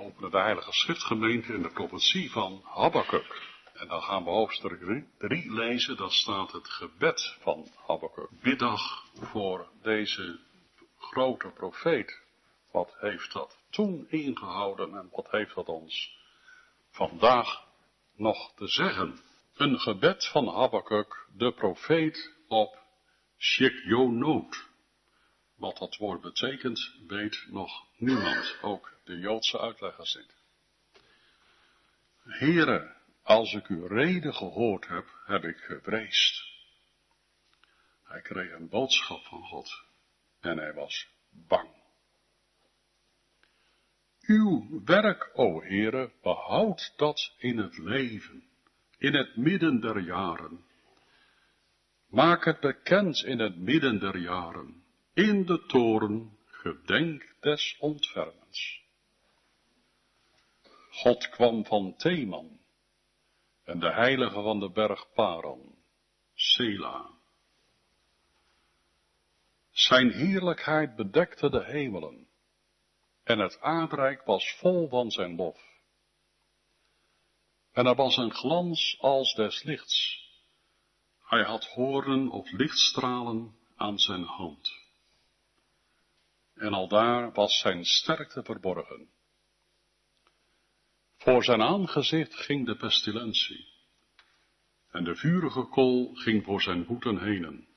openen de Heilige Schriftgemeente in de profetie van Habakkuk. En dan gaan we hoofdstuk 3 lezen, daar staat het gebed van Habakkuk. Biddag voor deze grote profeet. Wat heeft dat toen ingehouden en wat heeft dat ons vandaag nog te zeggen? Een gebed van Habakkuk, de profeet op Shekjonoot. Wat dat woord betekent, weet nog niemand, ook de Joodse uitleggers niet. Heren, als ik uw reden gehoord heb, heb ik gevreesd. Hij kreeg een boodschap van God en hij was bang. Uw werk, o Heere, behoud dat in het leven, in het midden der jaren. Maak het bekend in het midden der jaren, in de toren, gedenk des ontfermens. God kwam van Theman en de heilige van de berg Paran, Sela. Zijn heerlijkheid bedekte de hemelen en het aardrijk was vol van zijn lof. En er was een glans als des lichts. Hij had hoornen of lichtstralen aan zijn hand. En aldaar was zijn sterkte verborgen. Voor zijn aangezicht ging de pestilentie. En de vurige kool ging voor zijn voeten henen.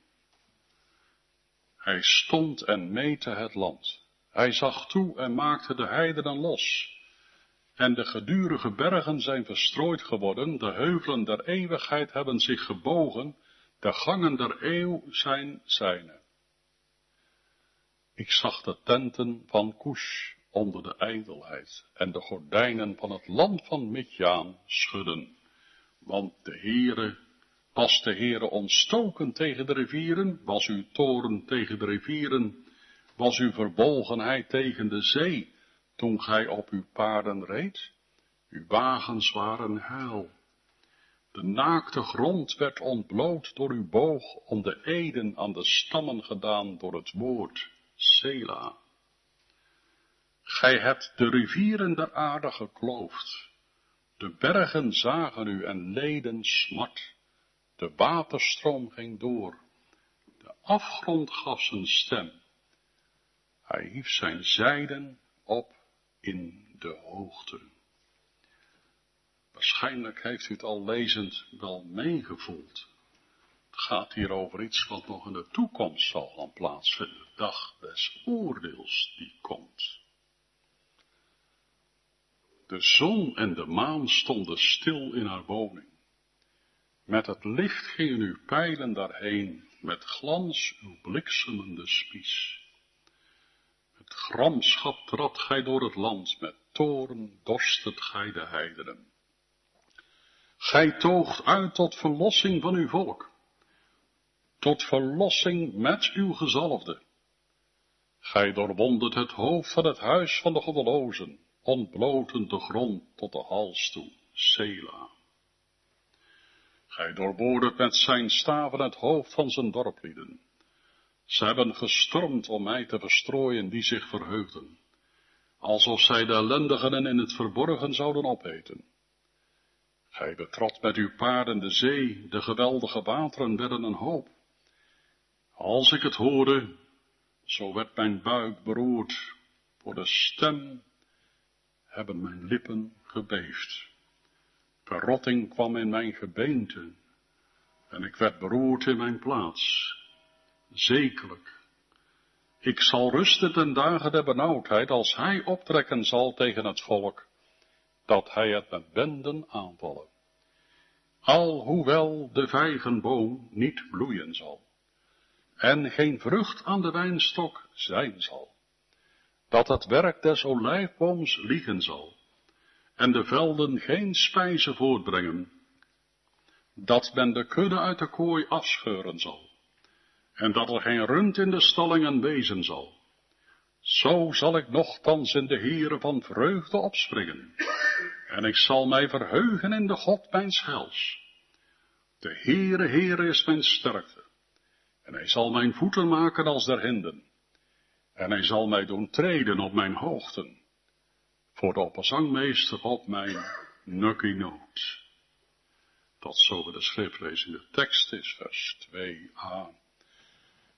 Hij stond en meette het land. Hij zag toe en maakte de heidenen los. En de gedurige bergen zijn verstrooid geworden, de heuvelen der eeuwigheid hebben zich gebogen, de gangen der eeuw zijn zijne. Ik zag de tenten van Kush onder de ijdelheid en de gordijnen van het land van Midjaan schudden. Want de Heere, was de Heere ontstoken tegen de rivieren, was uw toren tegen de rivieren, was uw verbolgenheid tegen de zee, toen gij op uw paarden reed? Uw wagens waren heil. De naakte grond werd ontbloot door uw boog, om de eden aan de stammen gedaan door het woord, Sela. Gij hebt de rivieren der aarde gekloofd. De bergen zagen u en leden smart. De waterstroom ging door. De afgrond gaf zijn stem. Hij hief zijn zijden op in de hoogte. Waarschijnlijk heeft u het al lezend wel meegevoeld. Het gaat hier over iets wat nog in de toekomst zal gaan plaatsvinden. De dag des oordeels die komt. De zon en de maan stonden stil in haar woning. Met het licht gingen uw pijlen daarheen, met glans uw bliksemende spies. Met gramschap trad gij door het land, met toren dorstet gij de heidenen. Gij toogt uit tot verlossing van uw volk, tot verlossing met uw gezalfde. Gij doorwondet het hoofd van het huis van de goddelozen, ontbloten de grond tot de hals toe, Sela. Gij doorboordet met zijn staven het hoofd van zijn dorplieden. Ze hebben gestormd om mij te verstrooien die zich verheugden, alsof zij de ellendigen in het verborgen zouden opeten. Gij betrad met uw paarden de zee, de geweldige wateren werden een hoop. Als ik het hoorde, zo werd mijn buik beroerd, voor de stem hebben mijn lippen gebeefd. Verrotting kwam in mijn gebeente, en ik werd beroerd in mijn plaats. Zekerlijk, ik zal rusten ten dagen der benauwdheid, als hij optrekken zal tegen het volk, dat hij het met benden aanvallen. Alhoewel de vijgenboom niet bloeien zal, en geen vrucht aan de wijnstok zijn zal dat het werk des olijfbooms liegen zal, en de velden geen spijze voortbrengen, dat men de kudde uit de kooi afscheuren zal, en dat er geen rund in de stallingen wezen zal. Zo zal ik nochtans in de Heere van vreugde opspringen, en ik zal mij verheugen in de God mijn schels. De Heere, Heere is mijn sterkte, en hij zal mijn voeten maken als der hinden en hij zal mij doen treden op mijn hoogten. voor de opperzangmeester op mijn nukkie noot. Tot zo de schriftlezing de tekst is, vers 2a.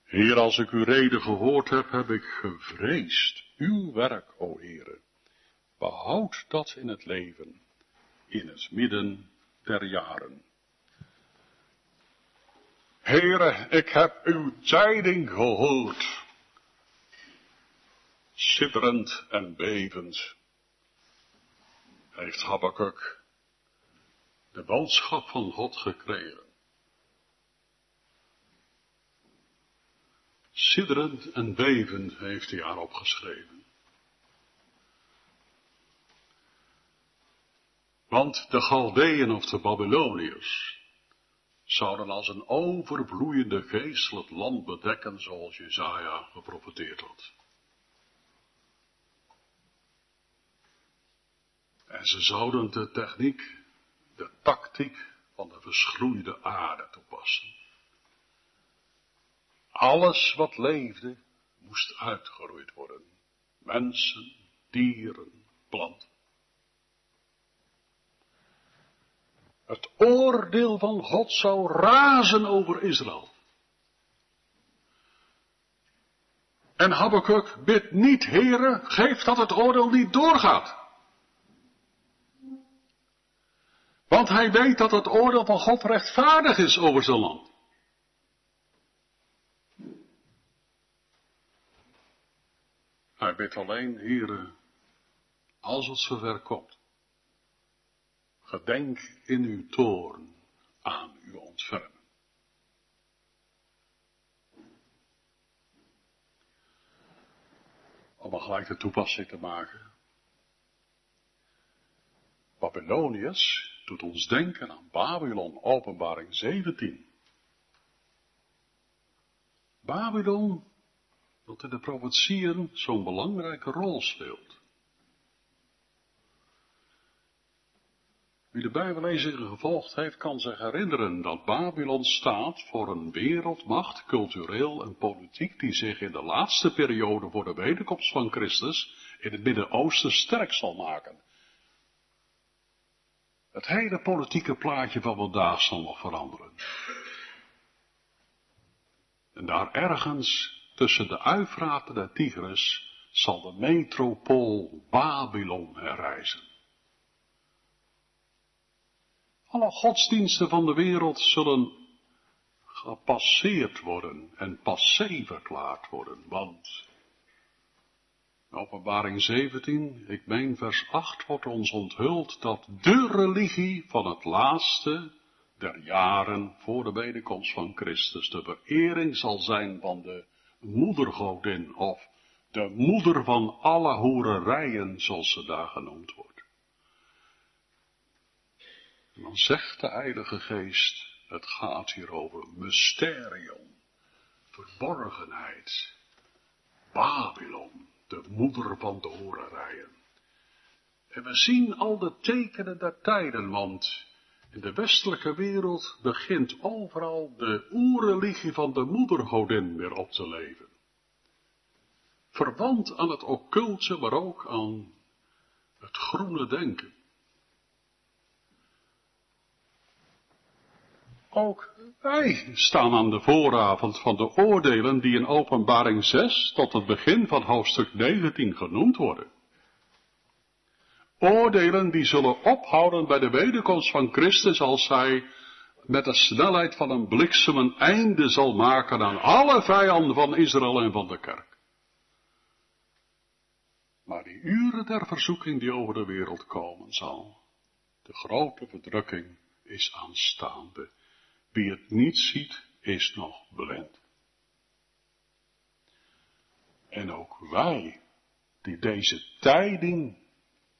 Heer, als ik uw reden gehoord heb, heb ik gevreesd. Uw werk, o Heere. Behoud dat in het leven, in het midden der jaren. Heere, ik heb uw tijding gehoord. Sidderend en bevend heeft Habakkuk de boodschap van God gekregen. Sidderend en bevend heeft hij haar opgeschreven. Want de Galdeën of de Babyloniërs zouden als een overvloeiende geest het land bedekken zoals Jezaja geprofeteerd had. En ze zouden de techniek, de tactiek van de verschroeide aarde toepassen. Alles wat leefde moest uitgeroeid worden. Mensen, dieren, planten. Het oordeel van God zou razen over Israël. En Habakkuk bidt niet, heren, geef dat het oordeel niet doorgaat. Want hij weet dat het oordeel van God rechtvaardig is over zijn land. Hij bidt alleen, heren, als het zover komt. Gedenk in uw toorn aan uw ontfermen. Om gelijk de toepassing te maken. Babyloniërs doet ons denken aan Babylon, openbaring 17. Babylon, dat in de profetieën zo'n belangrijke rol speelt. Wie de Bijbellezingen gevolgd heeft, kan zich herinneren dat Babylon staat voor een wereldmacht, cultureel en politiek, die zich in de laatste periode voor de wederkomst van Christus in het Midden-Oosten sterk zal maken. Het hele politieke plaatje van vandaag zal nog veranderen. En daar ergens tussen de Uifraat en de Tigris zal de metropool Babylon herrijzen. Alle godsdiensten van de wereld zullen gepasseerd worden en passé verklaard worden, want Openbaring 17, ik meen vers 8, wordt ons onthuld dat de religie van het laatste der jaren voor de wederkomst van Christus de verering zal zijn van de moedergodin of de moeder van alle hoererijen, zoals ze daar genoemd wordt. En dan zegt de Heilige Geest, het gaat hier over mysterium, verborgenheid, Babylon de moeder van de horerijen. En we zien al de tekenen der tijden, want in de westelijke wereld begint overal de oerreligie van de moedergodin weer op te leven. Verwant aan het occulte, maar ook aan het groene denken. Ook wij staan aan de vooravond van de oordelen die in openbaring 6 tot het begin van hoofdstuk 19 genoemd worden. Oordelen die zullen ophouden bij de wederkomst van Christus als hij met de snelheid van een bliksem een einde zal maken aan alle vijanden van Israël en van de kerk. Maar die uren der verzoeking die over de wereld komen zal, de grote verdrukking is aanstaande. Wie het niet ziet, is nog blind. En ook wij, die deze tijding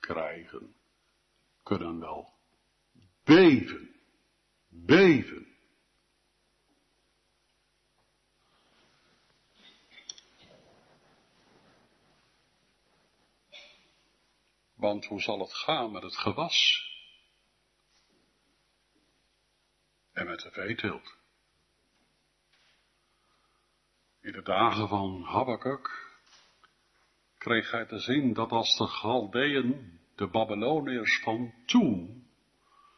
krijgen, kunnen wel beven, beven. Want hoe zal het gaan met het gewas en met de veeteelt. In de dagen van Habakkuk kreeg hij te zien dat als de Galdeën, de Babyloniërs van toen,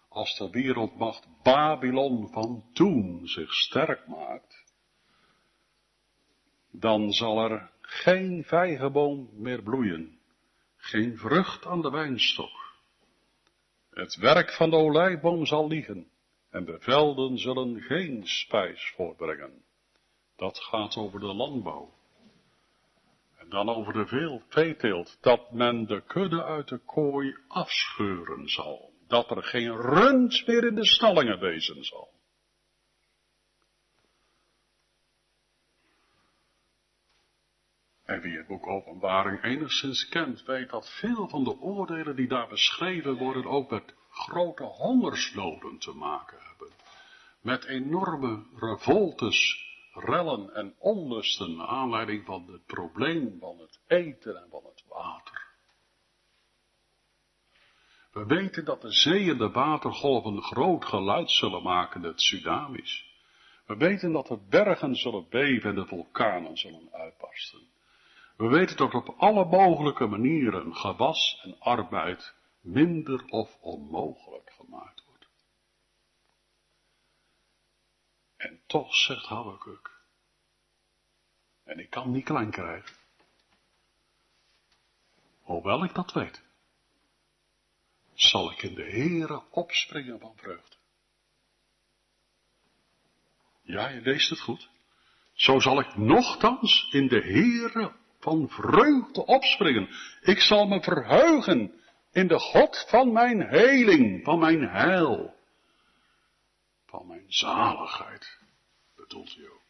als de wereldmacht Babylon van toen zich sterk maakt, dan zal er geen vijgenboom meer bloeien, geen vrucht aan de wijnstok. Het werk van de olijfboom zal liegen en de velden zullen geen spijs voorbrengen. Dat gaat over de landbouw. En dan over de veel veeteelt, dat men de kudde uit de kooi afscheuren zal. Dat er geen rund meer in de stallingen wezen zal. En wie het boek Openbaring enigszins kent, weet dat veel van de oordelen die daar beschreven worden ook met grote hongersnoden te maken hebben. Met enorme revoltes, rellen en onlusten naar aanleiding van het probleem van het eten en van het water. We weten dat de zee en de watergolven groot geluid zullen maken, de tsunamis. We weten dat de bergen zullen beven en de vulkanen zullen uitbarsten. We weten dat op alle mogelijke manieren gewas en arbeid minder of onmogelijk gemaakt wordt. En toch zegt Habakkuk, en ik kan niet klein krijgen, hoewel ik dat weet, zal ik in de Heere opspringen van vreugde. Ja, je leest het goed. Zo zal ik nochtans in de Heere van vreugde opspringen. Ik zal me verheugen in de God van mijn heling, van mijn heil, van mijn zaligheid, bedoelt hij ook.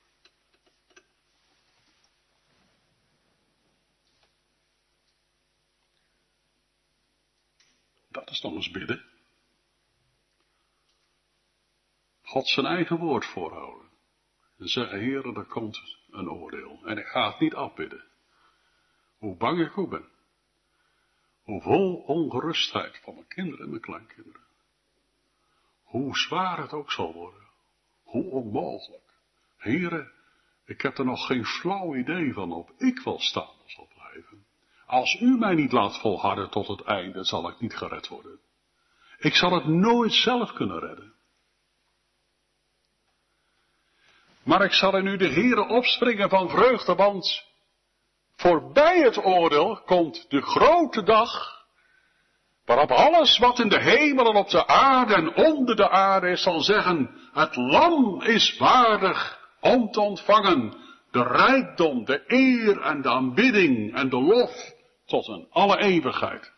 Dat is nog eens bidden. God zijn eigen woord voorhouden. En zeggen, heren, er komt een oordeel. En ik ga het niet afbidden. Hoe bang ik ook ben. Hoe vol ongerustheid van mijn kinderen en mijn kleinkinderen. Hoe zwaar het ook zal worden. Hoe onmogelijk. Heren, ik heb er nog geen flauw idee van op ik wil staan of blijven. Als u mij niet laat volharden tot het einde, zal ik niet gered worden. Ik zal het nooit zelf kunnen redden. Maar ik zal in u de Heere opspringen van vreugde, want Voorbij het oordeel komt de grote dag, waarop alles wat in de hemel en op de aarde en onder de aarde is, zal zeggen, het lam is waardig om te ontvangen de rijkdom, de eer en de aanbidding en de lof tot een alle eeuwigheid.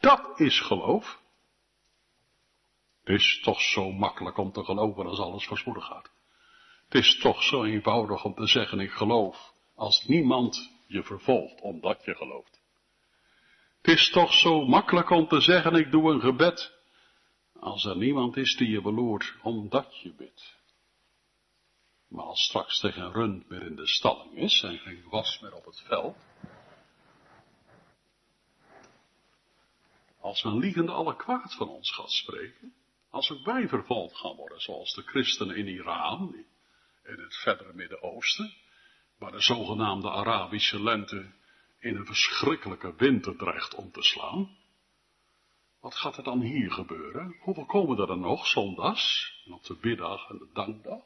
Dat is geloof. Het is toch zo makkelijk om te geloven als alles voorspoedig gaat. Het is toch zo eenvoudig om te zeggen ik geloof als niemand je vervolgt omdat je gelooft. Het is toch zo makkelijk om te zeggen, ik doe een gebed, als er niemand is die je beloert omdat je bidt. Maar als straks tegen een rund meer in de stalling is en geen was meer op het veld, als een liegende alle kwaad van ons gaat spreken, als ook wij vervolgd gaan worden, zoals de christenen in Iran, in het verdere Midden-Oosten, waar de zogenaamde Arabische lente in een verschrikkelijke winter dreigt om te slaan. Wat gaat er dan hier gebeuren? Hoeveel komen er dan nog zondags en op de biddag en de dankdag?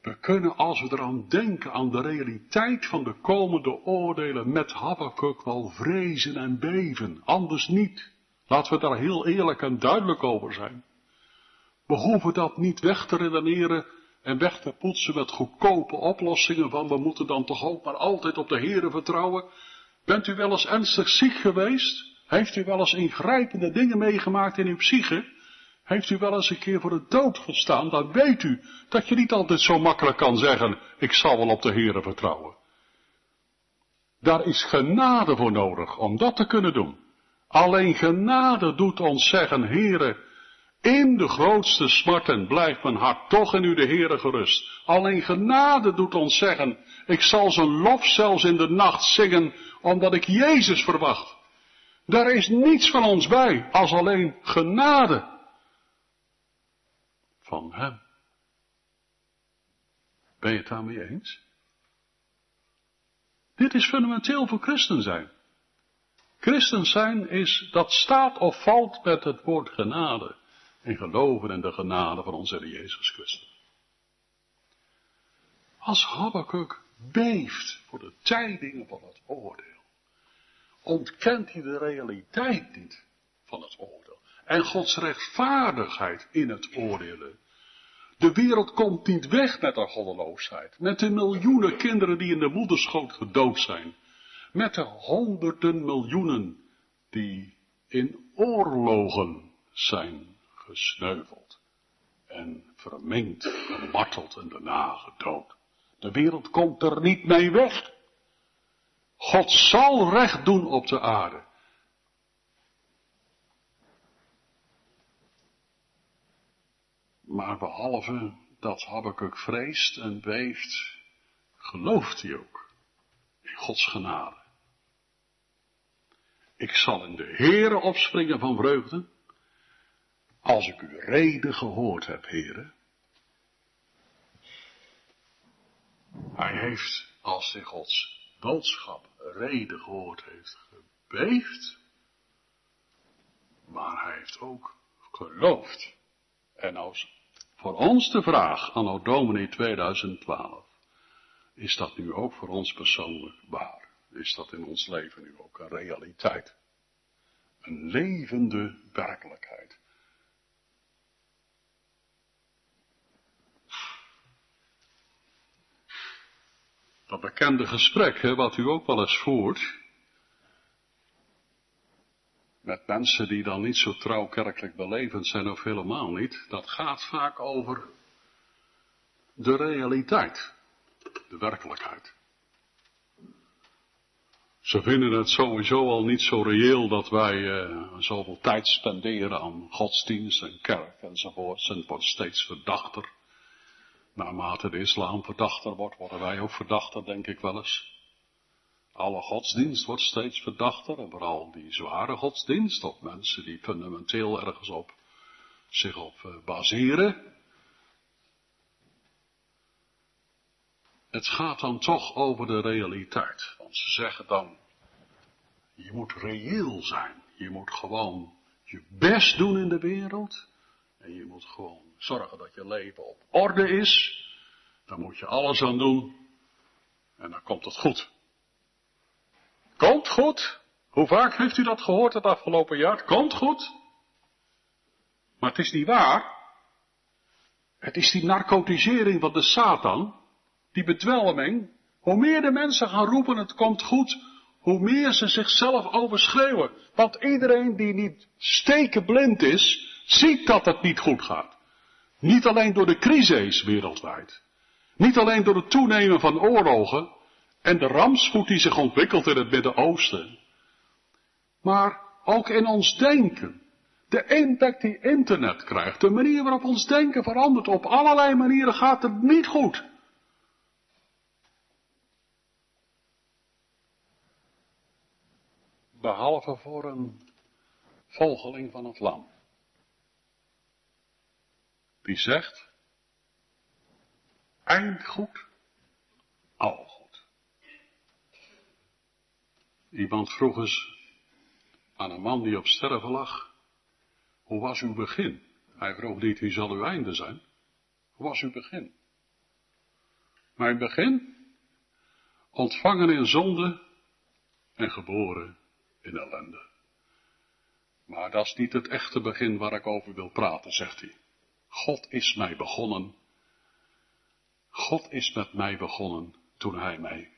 We kunnen als we eraan denken aan de realiteit van de komende oordelen met Habakkuk wel vrezen en beven, anders niet. Laten we daar heel eerlijk en duidelijk over zijn. We hoeven dat niet weg te redeneren en weg te poetsen met goedkope oplossingen van we moeten dan toch ook maar altijd op de Heeren vertrouwen. Bent u wel eens ernstig ziek geweest? Heeft u wel eens ingrijpende dingen meegemaakt in uw psyche? Heeft u wel eens een keer voor de dood gestaan? Dan weet u dat je niet altijd zo makkelijk kan zeggen, ik zal wel op de Heeren vertrouwen. Daar is genade voor nodig om dat te kunnen doen. Alleen genade doet ons zeggen, Heere, in de grootste smarten blijft mijn hart toch in u de Heere gerust. Alleen genade doet ons zeggen, ik zal zijn lof zelfs in de nacht zingen, omdat ik Jezus verwacht. Daar is niets van ons bij, als alleen genade van Hem. Ben je het daarmee eens? Dit is fundamenteel voor christen zijn. Christen zijn is, dat staat of valt met het woord genade. En geloven in de genade van onze Heer Jezus Christus. Als Habakkuk beeft voor de tijdingen van het oordeel, ontkent hij de realiteit niet van het oordeel. En Gods rechtvaardigheid in het oordelen. De wereld komt niet weg met haar goddeloosheid. Met de miljoenen kinderen die in de moederschoot gedood zijn. Met de honderden miljoenen die in oorlogen zijn gesneuveld. En verminkt, gemarteld en daarna gedood. De wereld komt er niet mee weg. God zal recht doen op de aarde. Maar behalve dat Habakkuk vreest en beeft, gelooft hij ook in Gods genade. Ik zal in de Heere opspringen van vreugde, als ik uw reden gehoord heb, Heere. Hij heeft, als hij Gods boodschap reden gehoord heeft, gebeefd, maar hij heeft ook geloofd. En als voor ons de vraag, anno Domini 2012, is dat nu ook voor ons persoonlijk waar? Is dat in ons leven nu ook een realiteit? Een levende werkelijkheid. Dat bekende gesprek, hè, wat u ook wel eens voert, met mensen die dan niet zo trouw kerkelijk belevend zijn of helemaal niet, dat gaat vaak over de realiteit, de werkelijkheid. Ze vinden het sowieso al niet zo reëel dat wij uh, zoveel tijd spenderen aan godsdienst en kerk enzovoort. En het wordt steeds verdachter. Naarmate de islam verdachter wordt, worden wij ook verdachter, denk ik wel eens. Alle godsdienst wordt steeds verdachter en vooral die zware godsdienst op mensen die fundamenteel ergens op zich op uh, baseren. Het gaat dan toch over de realiteit. Want ze zeggen dan, je moet reëel zijn. Je moet gewoon je best doen in de wereld. En je moet gewoon zorgen dat je leven op orde is. Daar moet je alles aan doen. En dan komt het goed. Komt goed. Hoe vaak heeft u dat gehoord het afgelopen jaar? Komt goed. Maar het is niet waar. Het is die narcotisering van de Satan, die bedwelming. Hoe meer de mensen gaan roepen het komt goed, hoe meer ze zichzelf overschreeuwen. Want iedereen die niet stekenblind is, ziet dat het niet goed gaat. Niet alleen door de crisis wereldwijd. Niet alleen door het toenemen van oorlogen, en de rampspoed die zich ontwikkelt in het Midden-Oosten. Maar ook in ons denken. De impact die internet krijgt, de manier waarop ons denken verandert, op allerlei manieren gaat het niet goed. Behalve voor een volgeling van het lam. Die zegt, eind goed, al Iemand vroeg eens aan een man die op sterven lag, hoe was uw begin? Hij vroeg niet, wie zal uw einde zijn? Hoe was uw begin? Mijn begin? Ontvangen in zonde en geboren in ellende. Maar dat is niet het echte begin waar ik over wil praten, zegt hij. God is mij begonnen. God is met mij begonnen toen hij mij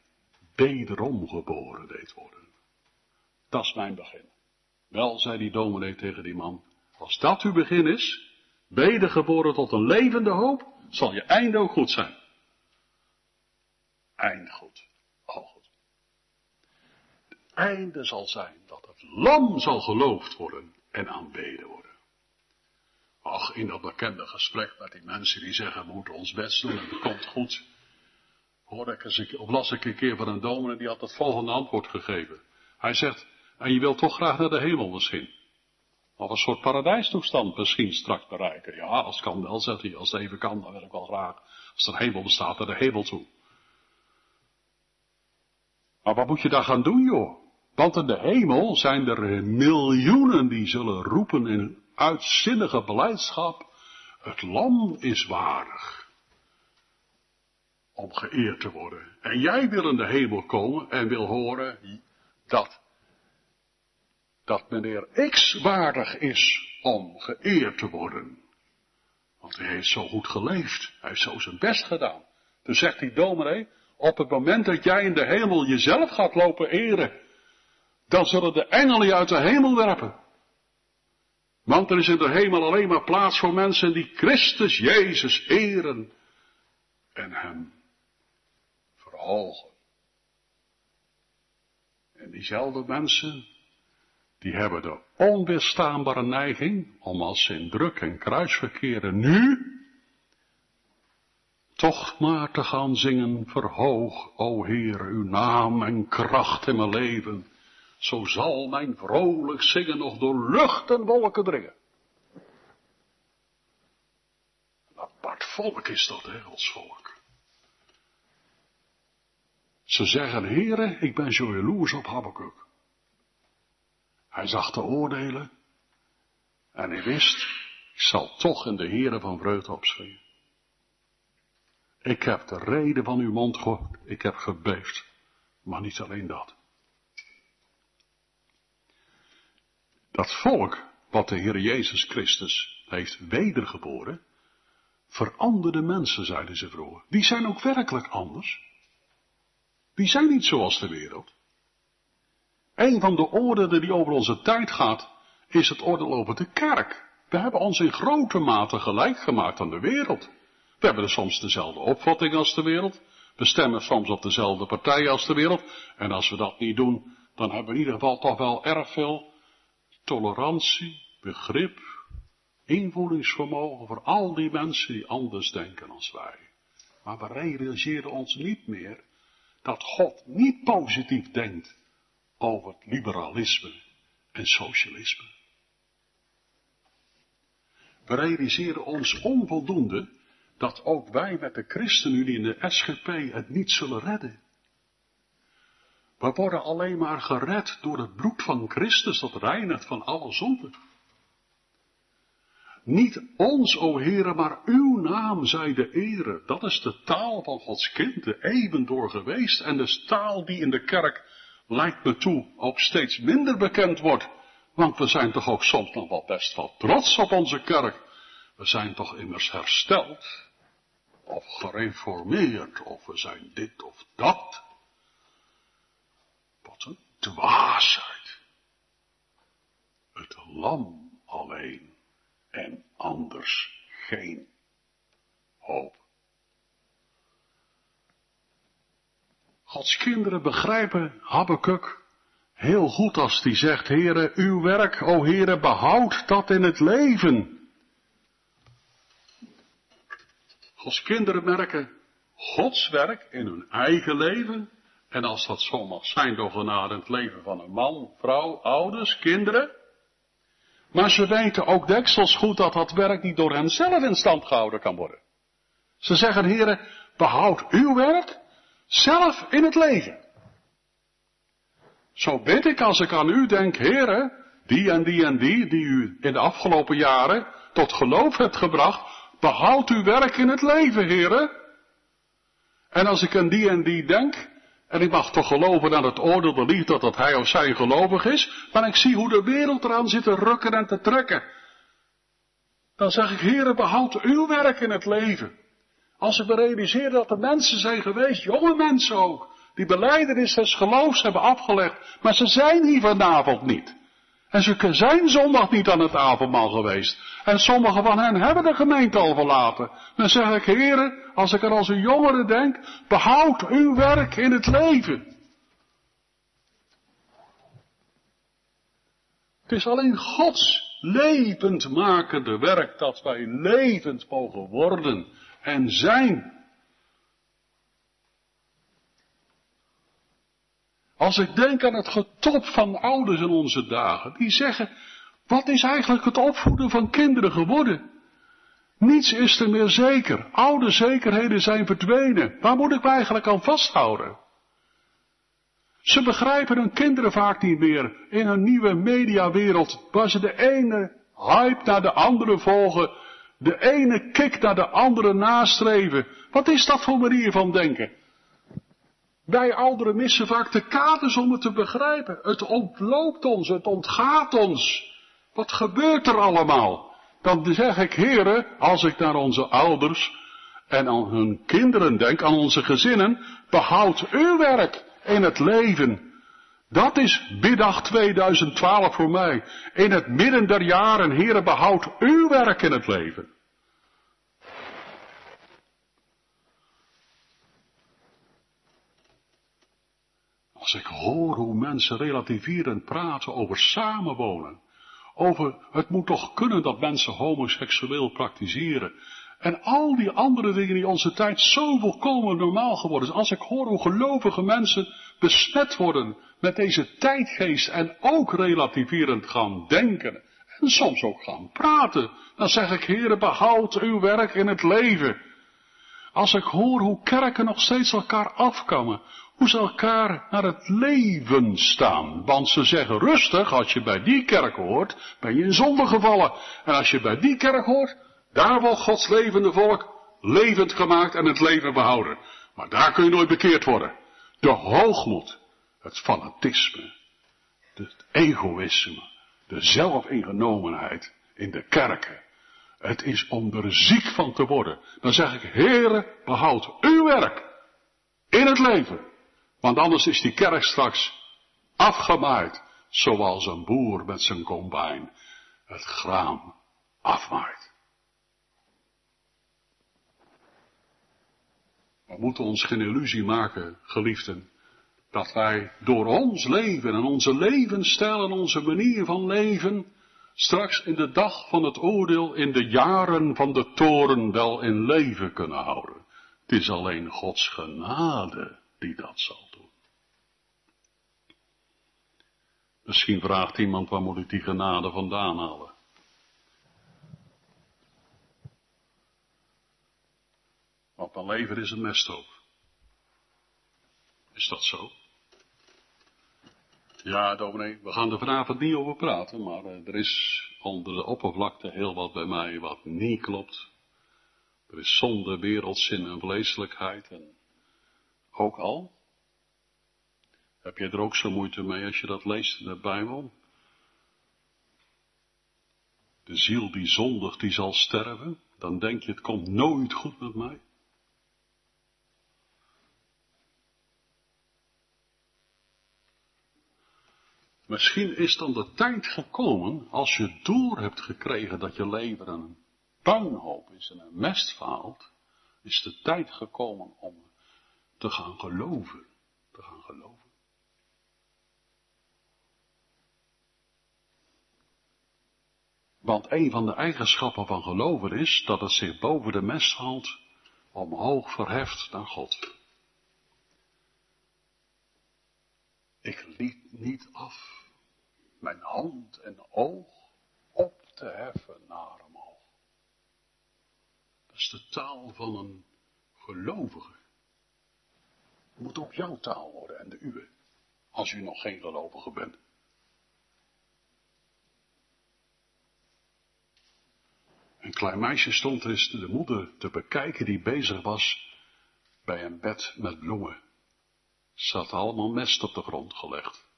wederom geboren deed worden. Dat is mijn begin. Wel, zei die dominee tegen die man, als dat uw begin is, wedergeboren tot een levende hoop, zal je einde ook goed zijn. Einde goed. Al goed. Het einde zal zijn dat het lam zal geloofd worden en aanbeden worden. In dat bekende gesprek met die mensen die zeggen, we moeten ons best doen en het komt goed. Hoorde ik eens, of las ik een keer van een dominee die had het volgende antwoord gegeven. Hij zegt, en je wilt toch graag naar de hemel misschien. Of een soort paradijstoestand misschien straks bereiken. Ja, als kan wel, zegt hij. Als het even kan, dan wil ik wel graag. Als er hemel bestaat, naar de hemel toe. Maar wat moet je daar gaan doen, joh? Want in de hemel zijn er miljoenen die zullen roepen in uitzinnige beleidschap. Het lam is waardig om geëerd te worden. En jij wil in de hemel komen en wil horen dat, dat meneer X waardig is om geëerd te worden. Want hij heeft zo goed geleefd. Hij heeft zo zijn best gedaan. Dus zegt die dominee, op het moment dat jij in de hemel jezelf gaat lopen eren, dan zullen de engelen je uit de hemel werpen. Want er is in de hemel alleen maar plaats voor mensen die Christus Jezus eren en hem verhogen. En diezelfde mensen, die hebben de onweerstaanbare neiging om als ze in druk en kruis verkeren nu, toch maar te gaan zingen, verhoog, o Heer, uw naam en kracht in mijn leven. Zo zal mijn vrolijk zingen nog door lucht en wolken dringen. Een apart volk is dat, hè, volk. Ze zeggen, heren, ik ben zo jaloers op Habakkuk. Hij zag de oordelen en hij wist, ik zal toch in de heren van vreugde opspringen. Ik heb de reden van uw mond gehoord, ik heb gebeefd, maar niet alleen dat. Dat volk, wat de Heer Jezus Christus heeft wedergeboren, veranderde mensen, zeiden ze vroeger. Die zijn ook werkelijk anders. Die zijn niet zoals de wereld. Een van de oordelen die over onze tijd gaat, is het oordeel over de kerk. We hebben ons in grote mate gelijk gemaakt aan de wereld. We hebben er soms dezelfde opvatting als de wereld. We stemmen soms op dezelfde partij als de wereld. En als we dat niet doen, dan hebben we in ieder geval toch wel erg veel tolerantie, begrip, invoelingsvermogen voor al die mensen die anders denken als wij. Maar we realiseren ons niet meer dat God niet positief denkt over het liberalisme en socialisme. We realiseren ons onvoldoende dat ook wij met de ChristenUnie in de SGP het niet zullen redden. We worden alleen maar gered door het bloed van Christus dat reinigt van alle zonden. Niet ons, o Heere, maar uw naam zij de ere. Dat is de taal van Gods kind, de eeuwen door geweest. En de taal die in de kerk, lijkt me toe, ook steeds minder bekend wordt. Want we zijn toch ook soms nog wel best wel trots op onze kerk. We zijn toch immers hersteld. Of gereformeerd, of we zijn dit of dat. Dwaasheid. Het lam alleen en anders geen hoop. Gods kinderen begrijpen Habakkuk heel goed als die zegt, Heere, uw werk, o Heere, behoud dat in het leven. Gods kinderen merken Gods werk in hun eigen leven. En als dat zo mag zijn door genade het leven van een man, vrouw, ouders, kinderen. Maar ze weten ook deksels goed dat dat werk niet door hen zelf in stand gehouden kan worden. Ze zeggen, heren, behoud uw werk zelf in het leven. Zo bid ik als ik aan u denk, heren, die en die en die, die u in de afgelopen jaren tot geloof hebt gebracht, behoud uw werk in het leven, heren. En als ik aan die en die denk, en ik mag toch geloven aan het oordeel de liefde dat hij of zij gelovig is. Maar ik zie hoe de wereld eraan zit te rukken en te trekken. Dan zeg ik, heren, behoud uw werk in het leven. Als ik me realiseer dat er mensen zijn geweest, jonge mensen ook, die beleidenis des geloofs hebben afgelegd, maar ze zijn hier vanavond niet. En ze zijn zondag niet aan het avondmaal geweest. En sommigen van hen hebben de gemeente al verlaten. Dan zeg ik, heren, als ik er als een jongere denk, behoud uw werk in het leven. Het is alleen Gods levend makende werk dat wij levend mogen worden en zijn. Als ik denk aan het getop van ouders in onze dagen, die zeggen, wat is eigenlijk het opvoeden van kinderen geworden? Niets is er meer zeker. Oude zekerheden zijn verdwenen. Waar moet ik me eigenlijk aan vasthouden? Ze begrijpen hun kinderen vaak niet meer in een nieuwe mediawereld, waar ze de ene hype naar de andere volgen, de ene kick naar de andere nastreven. Wat is dat voor manier van denken? Wij ouderen missen vaak de kaders om het te begrijpen. Het ontloopt ons, het ontgaat ons. Wat gebeurt er allemaal? Dan zeg ik, heren, als ik naar onze ouders en aan hun kinderen denk, aan onze gezinnen, behoud uw werk in het leven. Dat is biddag 2012 voor mij. In het midden der jaren, heren, behoud uw werk in het leven. Als ik hoor hoe mensen relativerend praten over samenwonen, over het moet toch kunnen dat mensen homoseksueel praktiseren, en al die andere dingen die onze tijd zo volkomen normaal geworden zijn. Als ik hoor hoe gelovige mensen besmet worden met deze tijdgeest en ook relativerend gaan denken. En soms ook gaan praten. Dan zeg ik, heren, behoud uw werk in het leven. Als ik hoor hoe kerken nog steeds elkaar afkammen. Hoe ze elkaar naar het leven staan. Want ze zeggen rustig, als je bij die kerk hoort, ben je in zonde gevallen. En als je bij die kerk hoort, daar wordt Gods levende volk levend gemaakt en het leven behouden. Maar daar kun je nooit bekeerd worden. De hoogmoed, het fanatisme, het egoïsme, de zelfingenomenheid in de kerken. Het is om er ziek van te worden. Dan zeg ik, heren, behoud uw werk in het leven. Want anders is die kerk straks afgemaaid, zoals een boer met zijn combijn het graan afmaait. We moeten ons geen illusie maken, geliefden, dat wij door ons leven en onze levensstijl en onze manier van leven straks in de dag van het oordeel, in de jaren van de toren wel in leven kunnen houden. Het is alleen Gods genade die dat zal doen. Misschien vraagt iemand waar moet ik die genade vandaan halen? Want mijn leven is een mesthoop. Is dat zo? Ja, dominee, we gaan er vanavond niet over praten, maar eh, er is onder de oppervlakte heel wat bij mij wat niet klopt. Er is zonde, wereldzin en vleeselijkheid en ook al. Heb je er ook zo moeite mee als je dat leest in de Bijbel? De ziel die zondigt, die zal sterven. Dan denk je, het komt nooit goed met mij. Misschien is dan de tijd gekomen, als je door hebt gekregen dat je leven een puinhoop is en een mestvaalt, is de tijd gekomen om te gaan geloven. Te gaan geloven. Want een van de eigenschappen van geloven is dat het zich boven de mest haalt, omhoog verheft naar God. Ik liet niet af mijn hand en oog op te heffen naar omhoog. Dat is de taal van een gelovige. Het moet ook jouw taal worden en de uwe, als u nog geen gelovige bent. Klein meisje stond eens de moeder te bekijken die bezig was bij een bed met bloemen. Ze had allemaal mest op de grond gelegd.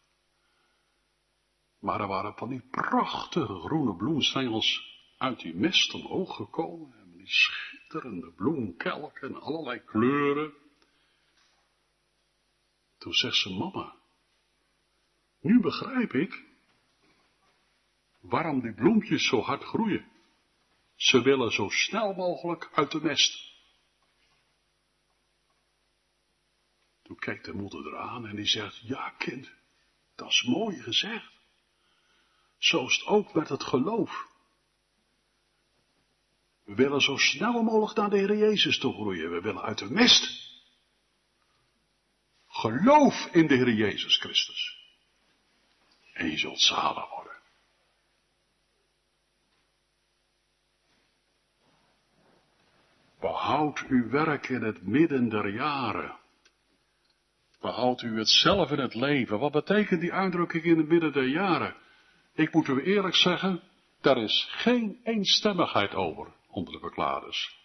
Maar er waren van die prachtige groene bloemstengels uit die mest omhoog gekomen. En die schitterende bloemkelken en allerlei kleuren. Toen zegt ze, mama, nu begrijp ik waarom die bloempjes zo hard groeien. Ze willen zo snel mogelijk uit de mest. Toen keek de moeder eraan en die zegt, ja kind, dat is mooi gezegd. Zo is het ook met het geloof. We willen zo snel mogelijk naar de Heer Jezus toe groeien. We willen uit de mist. Geloof in de Heer Jezus Christus. En je zult zalig worden. Behoud uw werk in het midden der jaren. Behoudt u het zelf in het leven? Wat betekent die uitdrukking in het midden der jaren? Ik moet u eerlijk zeggen, daar is geen eenstemmigheid over onder de verklaarders.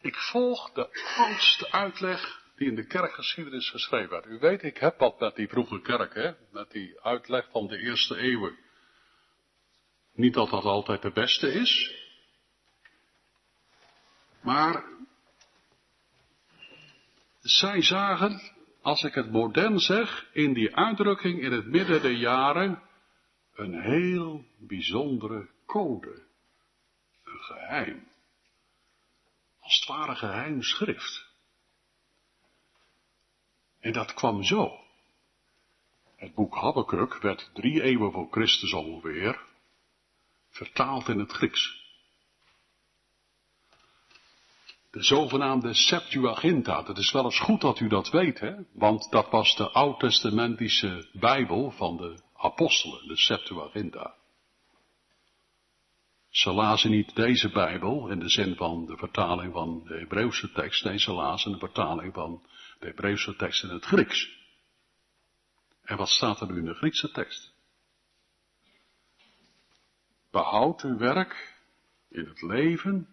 Ik volg de oudste uitleg die in de kerkgeschiedenis geschreven werd. U weet, ik heb wat met die vroege kerk, hè? met die uitleg van de eerste eeuwen. Niet dat dat altijd de beste is, maar zij zagen, als ik het modern zeg, in die uitdrukking in het midden der jaren een heel bijzondere code, een geheim. Als het ware geheim schrift. En dat kwam zo. Het boek Habakkuk werd drie eeuwen voor Christus ongeveer vertaald in het Grieks. De zogenaamde Septuaginta, dat is wel eens goed dat u dat weet, hè? want dat was de oud-testamentische Bijbel van de apostelen, de Septuaginta. Ze lazen niet deze Bijbel in de zin van de vertaling van de Hebreeuwse tekst, nee, ze lazen de vertaling van de Hebreeuwse tekst in het Grieks. En wat staat er nu in de Griekse tekst? Behoud uw werk in het leven,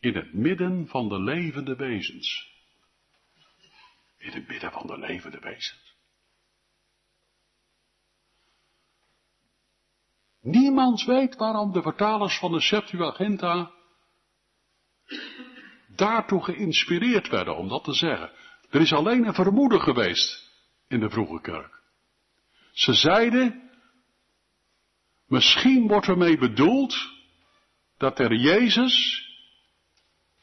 in het midden van de levende wezens. In het midden van de levende wezens. Niemand weet waarom de vertalers van de Septuaginta daartoe geïnspireerd werden om dat te zeggen. Er is alleen een vermoeden geweest in de vroege kerk. Ze zeiden, misschien wordt ermee bedoeld dat er Jezus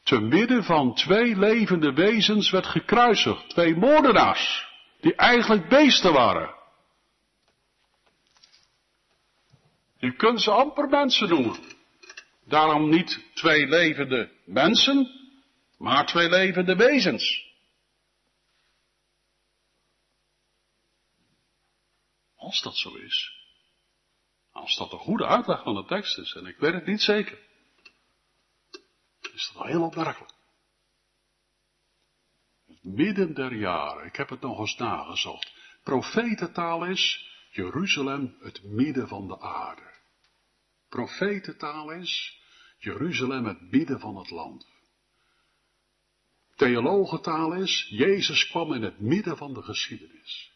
te midden van twee levende wezens werd gekruisigd. Twee moordenaars, die eigenlijk beesten waren. Je kunt ze amper mensen noemen. Daarom niet twee levende mensen, maar twee levende wezens. Als dat zo is. Als dat een goede uitleg van de tekst is, en ik weet het niet zeker. Is dat wel heel opmerkelijk. Het midden der jaren, ik heb het nog eens nagezocht. Profetentaal is Jeruzalem het midden van de aarde. Profetentaal is Jeruzalem het midden van het land. Theologentaal is Jezus kwam in het midden van de geschiedenis.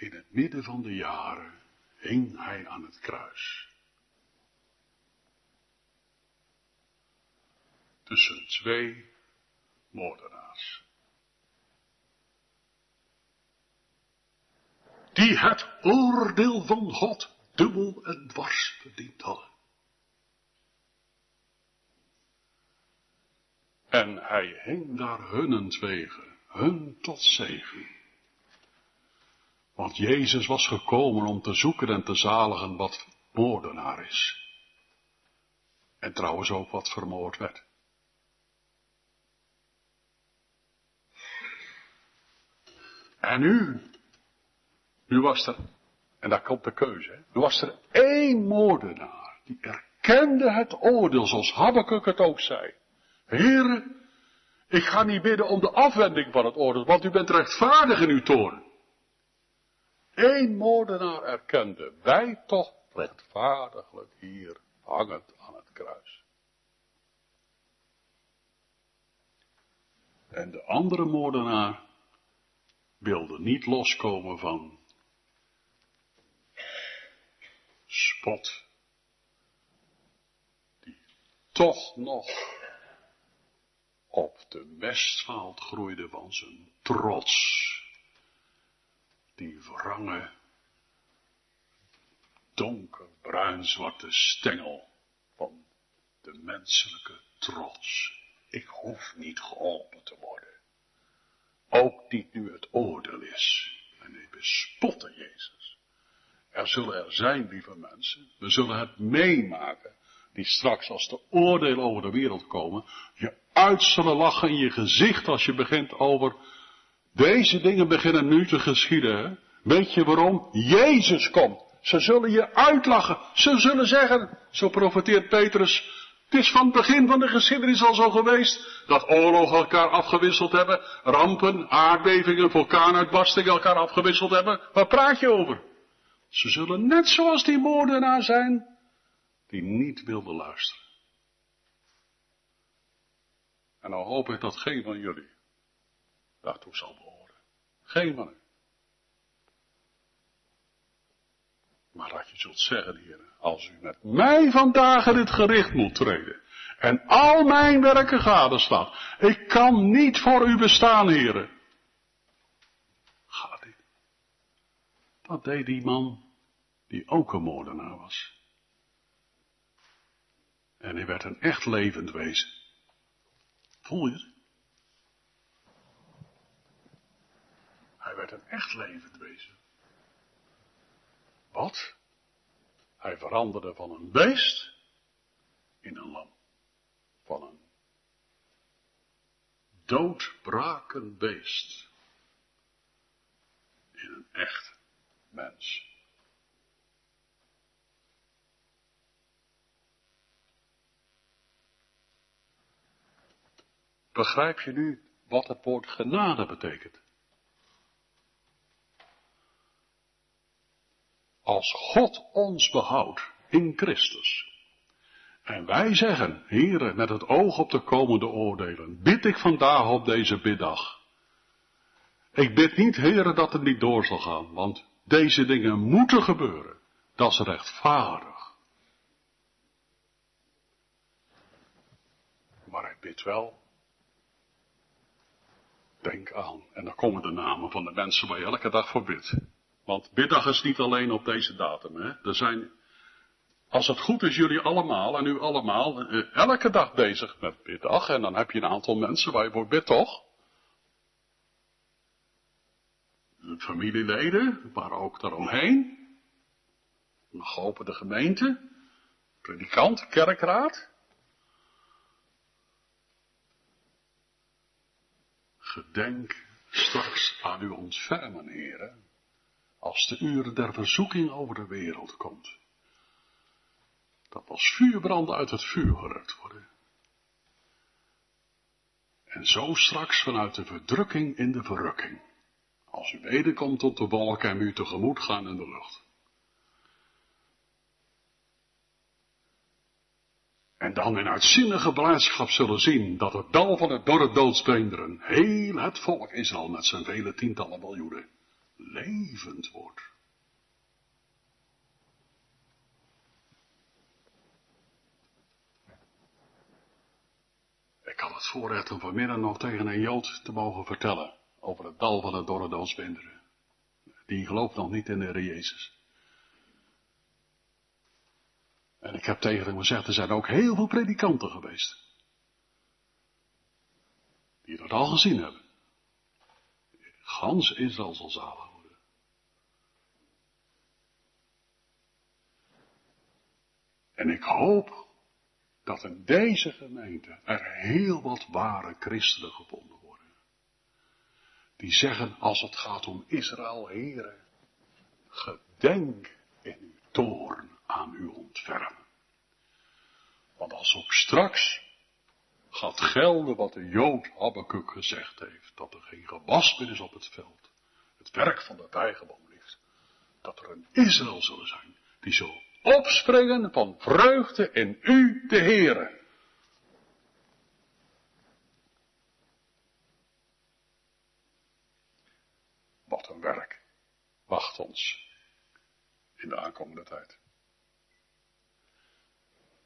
In het midden van de jaren hing hij aan het kruis. Tussen twee moordenaars. Die het oordeel van God dubbel en dwars verdiend hadden. En hij hing daar hunnentwege, hun tot zegen. Want Jezus was gekomen om te zoeken en te zaligen wat moordenaar is. En trouwens ook wat vermoord werd. En nu, nu was er, en daar komt de keuze, nu was er één moordenaar die erkende het oordeel zoals Habakkuk het ook zei. Heren, ik ga niet bidden om de afwending van het oordeel, want u bent rechtvaardig in uw toorn. Eén moordenaar erkende, wij toch rechtvaardiglijk hier hangend aan het kruis. En de andere moordenaar wilde niet loskomen van spot, die toch nog op de mestvaalt groeide van zijn trots die wrange, donkerbruin-zwarte stengel van de menselijke trots. Ik hoef niet geholpen te worden. Ook niet nu het oordeel is. En die bespotten Jezus. Er zullen er zijn, lieve mensen. We zullen het meemaken. Die straks als de oordelen over de wereld komen. Je uit zullen lachen in je gezicht als je begint over deze dingen beginnen nu te geschieden. Weet je waarom? Jezus komt. Ze zullen je uitlachen. Ze zullen zeggen, zo profeteert Petrus, het is van het begin van de geschiedenis al zo geweest dat oorlogen elkaar afgewisseld hebben, rampen, aardbevingen, vulkaanuitbarstingen elkaar afgewisseld hebben. Waar praat je over? Ze zullen net zoals die moordenaar zijn die niet wilden luisteren. En dan hoop ik dat geen van jullie daartoe zal behoren. Geen van u. Maar dat je zult zeggen, heren, als u met mij vandaag in het gericht moet treden en al mijn werken gadeslaat, ik kan niet voor u bestaan, heren. Gaat niet. Dat deed die man die ook een moordenaar was. En hij werd een echt levend wezen. Voel je het? Hij werd een echt levend wezen. Wat? Hij veranderde van een beest in een lam. Van een doodbrakend beest in een echt mens. Begrijp je nu wat het woord genade betekent? Als God ons behoudt in Christus. En wij zeggen, heren, met het oog op de komende oordelen, bid ik vandaag op deze biddag. Ik bid niet, heren, dat het niet door zal gaan, want deze dingen moeten gebeuren. Dat is rechtvaardig. Maar ik bid wel, denk aan, en dan komen de namen van de mensen waar je elke dag voor bidt. Want biddag is niet alleen op deze datum. Hè. Er zijn, als het goed is, jullie allemaal en u allemaal eh, elke dag bezig met biddag. En dan heb je een aantal mensen waar je voor bidt, toch? Familieleden, maar ook daaromheen. Een geopende gemeente. Predikant, kerkraad. Gedenk straks aan uw ontfermen, heren als de uren der verzoeking over de wereld komt. Dat als vuurbranden uit het vuur gerukt worden. En zo straks vanuit de verdrukking in de verrukking. Als u wederkomt tot de wolken en u tegemoet gaan in de lucht. En dan in uitzinnige blijdschap zullen zien dat het dal van het dorre doodsbeenderen, heel het volk Israël met zijn vele tientallen miljoenen, levend wordt. Ik had het voorrecht om vanmiddag nog tegen een Jood te mogen vertellen over het dal van de dorre. Die gelooft nog niet in de Heer Jezus. En ik heb tegen hem gezegd, er zijn ook heel veel predikanten geweest. Die dat al gezien hebben. Gans Israël zal zalig. En ik hoop dat in deze gemeente er heel wat ware christenen gevonden worden. Die zeggen als het gaat om Israël, heren, gedenk in uw toorn aan uw ontfermen. Want als ook straks gaat gelden wat de Jood Habakkuk gezegd heeft, dat er geen gewas meer is op het veld, het werk van de vijgenboom ligt, dat er een Israël zullen zijn die zo opspringen van vreugde in u, de Heere. Wat een werk wacht ons in de aankomende tijd.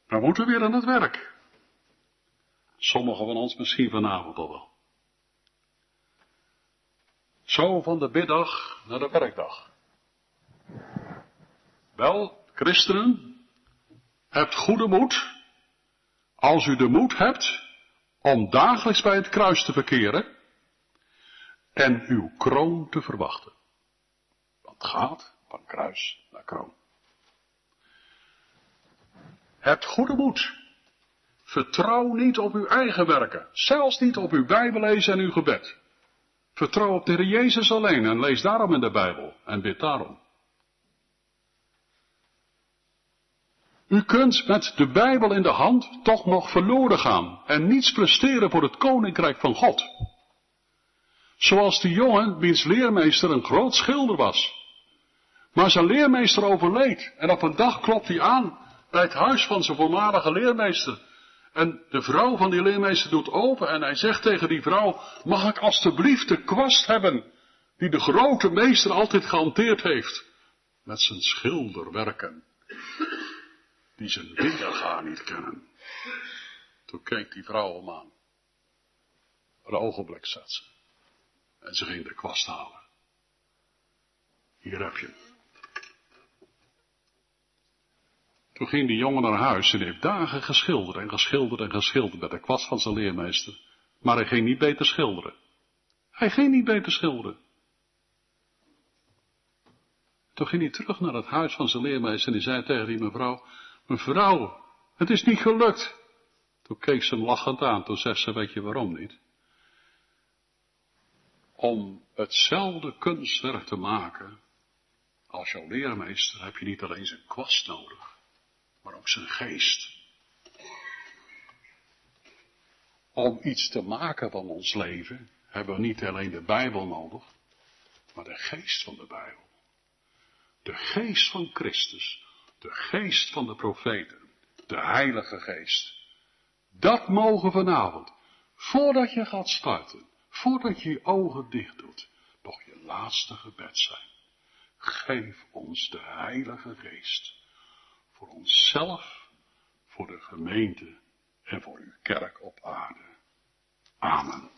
We moeten weer aan het werk. Sommigen van ons misschien vanavond al wel. Zo van de biddag naar de werkdag. Wel, Christenen, hebt goede moed, als u de moed hebt om dagelijks bij het kruis te verkeren en uw kroon te verwachten. Want gaat van kruis naar kroon. Hebt goede moed. Vertrouw niet op uw eigen werken, zelfs niet op uw Bijbellezen en uw gebed. Vertrouw op de Heer Jezus alleen en lees daarom in de Bijbel en bid daarom. U kunt met de Bijbel in de hand toch nog verloren gaan en niets presteren voor het koninkrijk van God. Zoals die jongen wiens leermeester een groot schilder was. Maar zijn leermeester overleed en op een dag klopt hij aan bij het huis van zijn voormalige leermeester. En de vrouw van die leermeester doet open en hij zegt tegen die vrouw, mag ik alstublieft de kwast hebben die de grote meester altijd gehanteerd heeft met zijn schilderwerken, die zijn weerga niet kennen. Toen keek die vrouw hem aan. Een ogenblik zat ze. En ze ging de kwast halen. Hier heb je Toen ging die jongen naar huis en heeft dagen geschilderd en geschilderd en geschilderd met de kwast van zijn leermeester. Maar hij ging niet beter schilderen. Hij ging niet beter schilderen. Toen ging hij terug naar het huis van zijn leermeester en die zei tegen die mevrouw, mevrouw, het is niet gelukt. Toen keek ze hem lachend aan, toen zei ze, weet je waarom niet? Om hetzelfde kunstwerk te maken als jouw leermeester heb je niet alleen zijn kwast nodig maar ook zijn geest. Om iets te maken van ons leven hebben we niet alleen de Bijbel nodig, maar de geest van de Bijbel. De geest van Christus, de geest van de profeten, de Heilige Geest. Dat mogen vanavond, voordat je gaat starten, voordat je je ogen dicht doet, nog je laatste gebed zijn. Geef ons de Heilige Geest voor onszelf, voor de gemeente en voor uw kerk op aarde. Amen.